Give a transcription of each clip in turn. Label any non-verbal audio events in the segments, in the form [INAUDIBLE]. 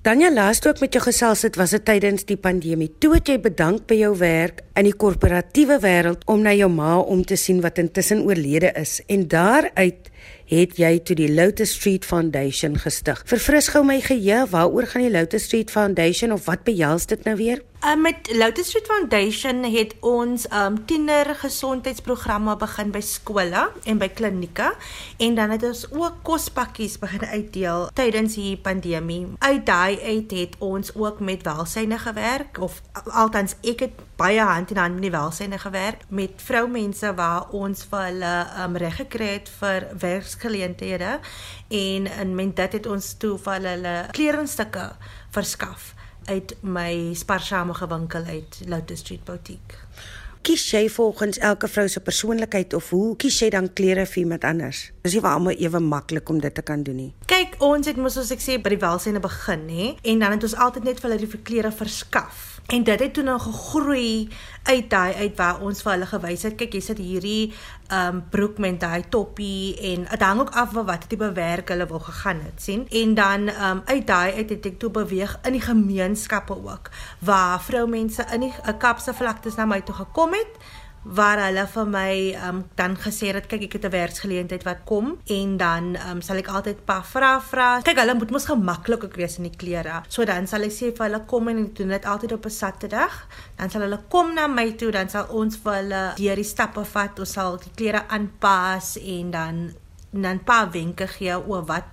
Danja laas toe ek met jou gesels het, was dit tydens die pandemie. Toe het jy bedank by jou werk in die korporatiewe wêreld om na jou ma om te sien wat intussen oorlede is en daaruit het jy toe die Lotus Street Foundation gestig. Verfris gou my geheue, waaroor gaan die Lotus Street Foundation of wat behels dit nou weer? Uh, met Lotus Street Foundation het ons um tiener gesondheidsprogramme begin by skole en by klinieke en dan het ons ook kospakkies begin uitdeel tydens die pandemie. Uit daai uit het ons ook met welsyne gewerk of althans ek het baie hand in hand met die welsyne gewerk met vroumense waar ons vir hulle um reg gekry het vir werksgeleenthede en en met dit het ons toe vir hulle kledingstukke verskaf uit my sparsame winkel uit Lotus Street Boutique. Kies jy volgens elke vrou se persoonlikheid of hoe kies jy dan klere vir iemand anders? Dis nie almal ewe maklik om dit te kan doen nie. Kyk, ons het mos soos ek sê by die welsyne begin, hè, en dan het ons altyd net vir hulle die klere verskaf. En dit het toe nou gegroei uit daai uit waar ons vir hulle gewys het, kyk, jy sit hierdie um broek met daai toppie en dit hang ook af wat tipe werk hulle wil gegaan het, sien? En dan um uit daai uit het ek toe beweeg in die gemeenskappe ook waar vroumense in die kapse vlaktes na my toe gekom het waar hulle vir my um dan gesê het kyk ek het 'n werksgeleentheid wat kom en dan um sal ek altyd pa vra vra. Kyk hulle moet mos gemaklik ook wees in die klere. So dan sal ek sê vir hulle kom en doen dit altyd op 'n Saterdag dan sal hulle kom na my toe dan sal ons vir hulle deur die stappe vat ons sal die klere aanpas en dan dan pa wenke gee oor wat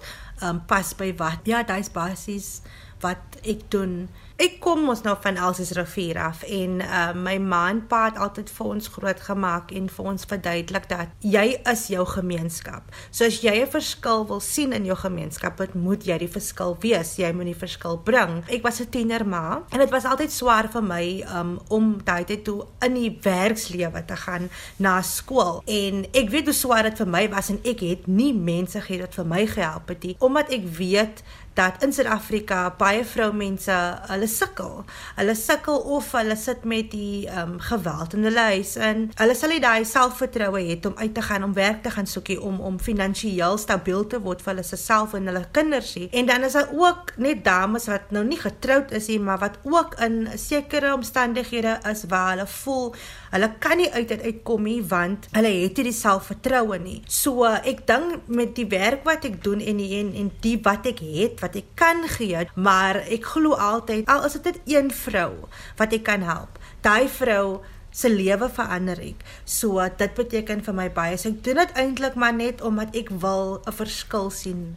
um pas by wat. Ja dis basies wat ek doen Ek kom mos nou van Elsies rivier af en uh, my ma en pa het altyd vir ons groot gemaak en vir ons verduidelik dat jy is jou gemeenskap. So as jy 'n verskil wil sien in jou gemeenskap, dit moet jy die verskil wees. Jy moet die verskil bring. Ek was 'n tiener ma en dit was altyd swaar vir my um, om tyd toe in die werkslewe te gaan na skool. En ek weet hoe swaar dit vir my was en ek het nie mense gehad wat vir my gehelp het nie omdat ek weet dat in Suid-Afrika baie vroumense hulle sukkel. Hulle sukkel of hulle sit met die um, geweld in hulle huis en hulle sal nie daai selfvertroue hê om uit te gaan om werk te gaan soekie om om finansiëel stabiel te word vir hulle self en hulle kinders nie. En dan is daar ook net dames wat nou nie getroud is nie, maar wat ook in sekere omstandighede is waar hulle voel hulle kan nie uit dit uitkom nie want hulle het nie die selfvertroue nie. So ek dink met die werk wat ek doen en die, en, en die wat ek het wat ek kan gee, maar ek glo altyd al is dit net een vrou wat ek kan help. Daai vrou se lewe verander ek. So dit beteken vir my baie. So ek doen dit eintlik maar net omdat ek wil 'n verskil sien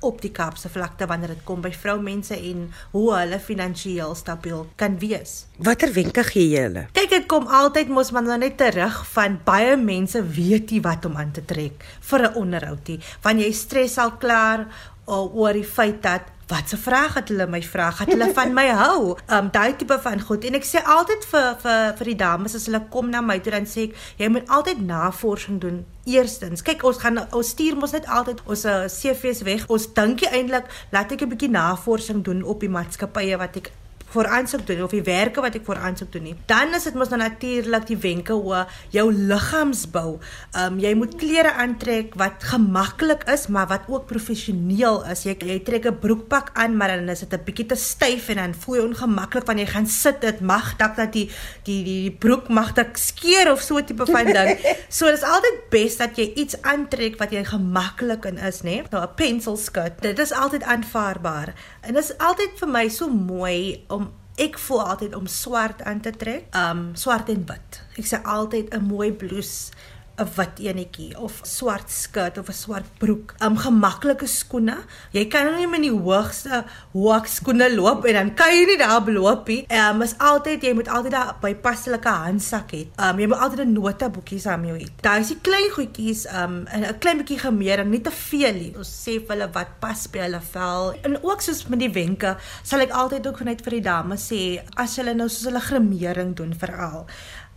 op die Kaapse vlakte wanneer dit kom by vroumense en hoe hulle finansiëel stabiel kan wees. Watter wenke gee jy hulle? Kyk, dit kom altyd mos maar net terug van baie mense weet nie wat om aan te trek vir 'n onderhoud nie. Wanneer jy stres al klaar oor die feit dat wat se vraag het hulle my vra? Het hulle van my hou? Um [LAUGHS] daai tipe van goed. En ek sê altyd vir vir vir die dames as hulle kom na my toe dan sê ek jy moet altyd navorsing doen. Eerstens, kyk ons gaan ons stuur mos net altyd ons uh, CV's weg. Ons dink eintlik laat ek 'n bietjie navorsing doen op die maatskappye wat ek vir aansoek doen of die werke wat ek vir aansoek doen nie. Dan is dit mos nou natuurlik die wenke hoe jou liggaamsbou. Ehm um, jy moet klere aantrek wat gemaklik is, maar wat ook professioneel is. Jy jy trek 'n broekpak aan, maar dan is dit 'n bietjie te styf en dan voel jy ongemaklik wanneer jy gaan sit. Dit mag dalk dat die die die die broek mag dalk skeer of so tipe van ding. [LAUGHS] so dit is altyd bes dat jy iets aantrek wat jy gemaklik in is, né? Nou 'n pencil skirt. Dit is altyd aanvaarbaar. En dit is altyd vir my so mooi om ek voel altyd om swart aan te trek. Um swart en wit. Ek sê altyd 'n mooi blouse 'n wit enetjie of swart skirt of 'n swart broek. 'n um, Gemaklike skoene. Jy kan nou nie met die hoogste hoek skoene loop en dan kan jy nie daar beloop nie. Um, is altyd jy moet altyd daai bypaslike handsak hê. Um, jy moet altyd 'n notaboekie saam jou hê. Daai is die klein goedjies um, 'n klein bietjie gemeer en nie te veel nie. Ons sê vir hulle wat pas by hulle vel. En ook soos met die wenke, sal ek altyd ook net vir die dames sê as hulle nou soos hulle gremering doen veral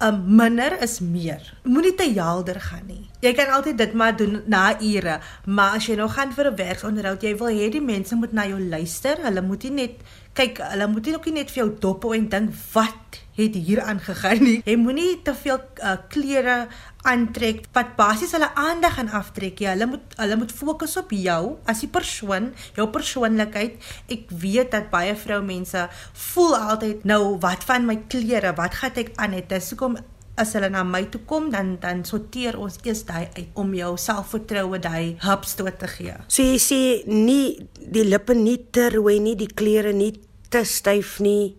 um, minder is meer. Moenie te helder gaan nie. Jy kan altyd dit maar doen na ure, maar as jy nou gaan vir 'n werksonderhoud, jy wil hê die mense moet na jou luister. Hulle moet nie net kyk, hulle moet nie ook nie net vir jou dop hou en dink wat het hier aangegaan nie. Jy moenie te veel uh, klere aantrek wat basies hulle aandag gaan aftrek. Ja, hulle moet hulle moet fokus op jou as 'n persoon, jou persoonlikheid. Ek weet dat baie vroumense voel altyd nou wat van my klere, wat gaan ek aan het? Dis hoekom as hulle na my toe kom dan dan sorteer ons eers daai uit om jou selfvertroue daai hupstoot te gee. So jy sê nie die lippe nie te rooi nie, die klere nie te styf nie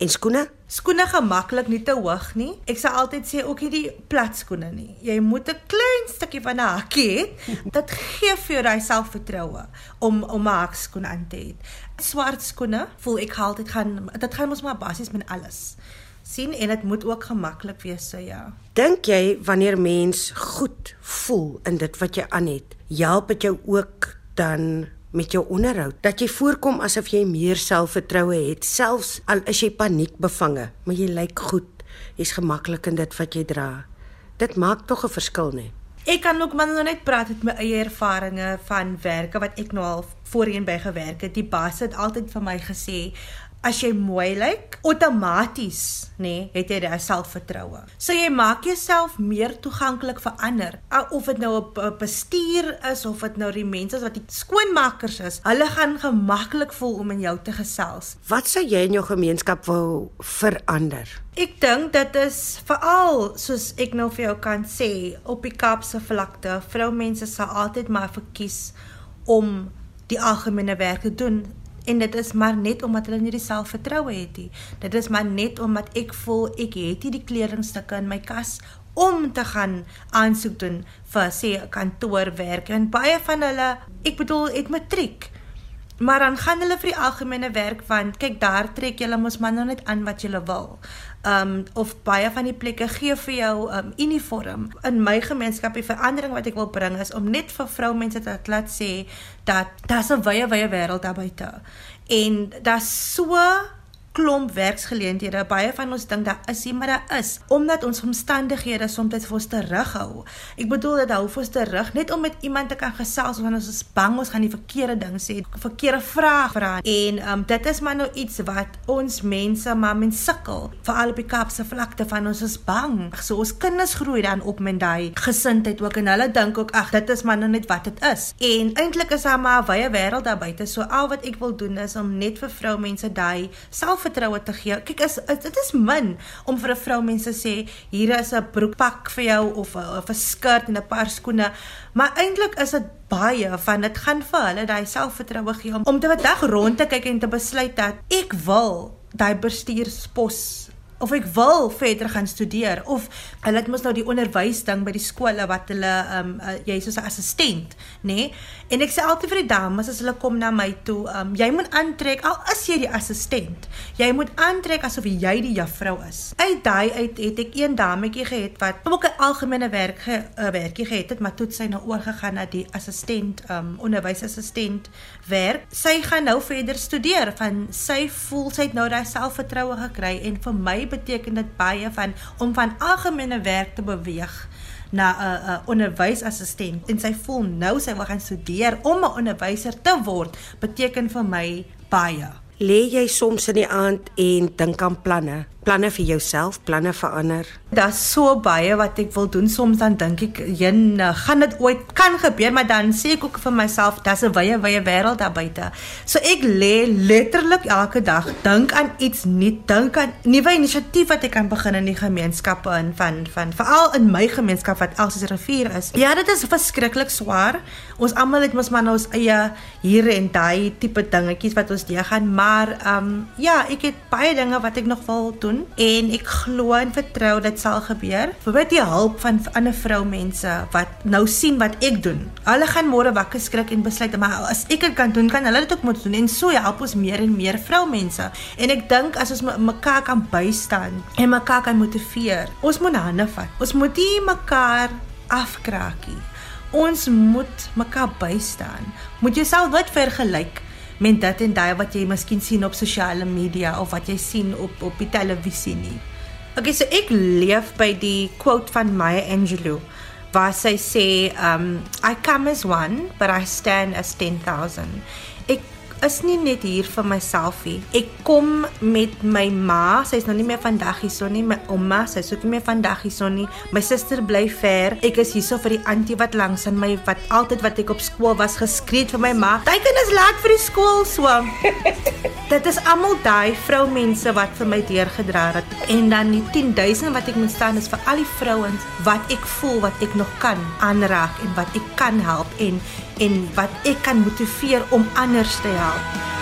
en skoene? Skoene gemaklik nie te hoog nie. Ek sal altyd sê ook nie die plat skoene nie. Jy moet 'n klein stukkie van 'n hakkie hê. Dit gee vir jou daai selfvertroue om om 'n hakskoen aan te hê. Swart skoene voel ek altyd gaan dit gaan mos maar basies met alles sien en dit moet ook gemaklik wees so ja. Dink jy wanneer mens goed voel in dit wat jy aan het, help dit jou ook dan met jou onderhoud? Dat jy voorkom asof jy meer selfvertroue het selfs al is jy paniekbevange maar jy lyk goed jy's gemaklik in dit wat jy dra. Dit maak tog 'n verskil nê ek kan ook maar net praat met my eie ervarings van werke wat ek nou al voorheen by gewerk het. Die baas het altyd vir my gesê as jy mooi lyk, outomaties, nê, nee, het jy daai selfvertroue. So jy maak jouself meer toeganklik vir ander. Of dit nou 'n bestuur is of dit nou die mense wat die skoonmakers is, hulle gaan gemaklik voel om in jou te gesels. Wat sou jy in jou gemeenskap wou verander? Ek dink dit is veral soos ek nou vir jou kan sê, op die Kaapse vlakte, vroumense sal altyd maar verkies om die algemene werk te doen en dit is maar net omdat hulle nie die selfvertroue het nie. Dit is maar net omdat ek voel ek het nie die kledingstukke in my kas om te gaan aansoek doen vir sê 'n kantoorwerk en baie van hulle, ek bedoel, het matriek. Maar dan gaan hulle vir die algemene werk want kyk daar trek jy mos maar nou net aan wat jy wil um of baie van die plekke gee vir jou um uniform. In my gemeenskap die verandering wat ek wil bring is om net vir vroumense te laat sê dat daar's 'n wye wye wêreld daar buite. En daar's so klomp werksgeleenthede. Baie van ons dink daar is nie, maar daar is omdat ons omstandighede soms vir ons terughou. Ek bedoel dit hou vir ons terug net om met iemand te kan gesels wanneer ons is bang ons gaan die verkeerde ding sê, verkeerde vraag vra. En um, dit is maar nou iets wat ons mense maar men sukkel, veral op die Kaapse vlakte van ons is bang. So ons kinders groei dan op met daai gesindheid ook en hulle dink ook ag dit is maar nou net wat dit is. En eintlik is daar maar 'n wye wêreld daar buite. So al wat ek wil doen is om net vir vroumense daai self selfvertroue te gee. Kyk, is dit is min om vir 'n vrou mense sê hier is 'n broekpak vir jou of 'n of 'n skirt en 'n paar skoene, maar eintlik is dit baie van dit gaan vir hulle daai selfvertroue gee om om te wat dag rond te kyk en te besluit dat ek wil daai bestuurspos of ek wil verder gaan studeer of hulle het mos nou die onderwys ding by die skole wat hulle ehm um, uh, jy is soos 'n assistent, nê? Nee? En ek sê altyd vir die dames as hulle kom na my toe, ehm um, jy moet aantrek al is jy die assistent. Jy moet aantrek asof jy die juffrou is. Uit daai uit het ek een dametjie gehad wat ook 'n algemene werk ge, uh, werkie gehad het, maar toe sy nou oorgegaan na die assistent ehm um, onderwysassistent werk. Sy gaan nou verder studeer van sy voel sy het nou daai selfvertroue gekry en vir my beteken dit baie van om van algemene werk te beweeg na 'n 'n onderwysassistent en sy voel nou sy wil gaan studeer om 'n onderwyser te word beteken vir my baie. Lê jy soms in die aand en dink aan planne planne vir jouself, planne vir ander. Daar's so baie wat ek wil doen. Soms dan dink ek, "Jen, gaan dit ooit kan gebeur?" Maar dan sê ek ook vir myself, "Daar's 'n wye, wye wêreld daar buite." So ek lê letterlik elke dag dink aan iets nuut, dink aan nuwe inisiatief wat ek kan begin in die gemeenskappe in van van veral in my gemeenskap wat Elsies rivier is. Ja, dit is verskriklik swaar. Ons almal het mos maar nou ons eie hier en daai tipe dingetjies wat ons deur gaan, maar ehm um, ja, ek het baie dinge wat ek nog wil doen doen en ek glo en vertrou dit sal gebeur. Vir die hulp van ander vroumense wat nou sien wat ek doen. Hulle gaan môre wakker skrik en besluit maar as ek dit kan doen, kan hulle dit ook moet doen en so help ons meer en meer vroumense. En ek dink as ons mekaar kan bystaan en mekaar kan motiveer. Ons moet hande vat. Ons moet nie mekaar afkraakie. Ons moet mekaar bystaan. Moet jouself wat vergelyk met dit en daai wat jy miskien sien op sosiale media of wat jy sien op op die televisie nie. Okay, so ek leef by die quote van Maya Angelou waar sy sê um I come as one but I stand as 10000 ek is nie net hier vir myself nie. Ek kom met my ma, sy's nou nie meer vandag hierso nie, my ouma, sy's ook nie meer vandag hierso nie. My suster bly ver. Ek is hierso vir die antie wat langs aan my wat altyd wat ek op skool was geskree vir my ma. Kan is laat vir die skool so. [LAUGHS] Dit is almal daai vroumense wat vir my deurgedra het en dan die 10000 wat ek moet staan is vir al die vrouens wat ek voel wat ek nog kan aanraak en wat ek kan help en en wat ek kan motiveer om anders te help.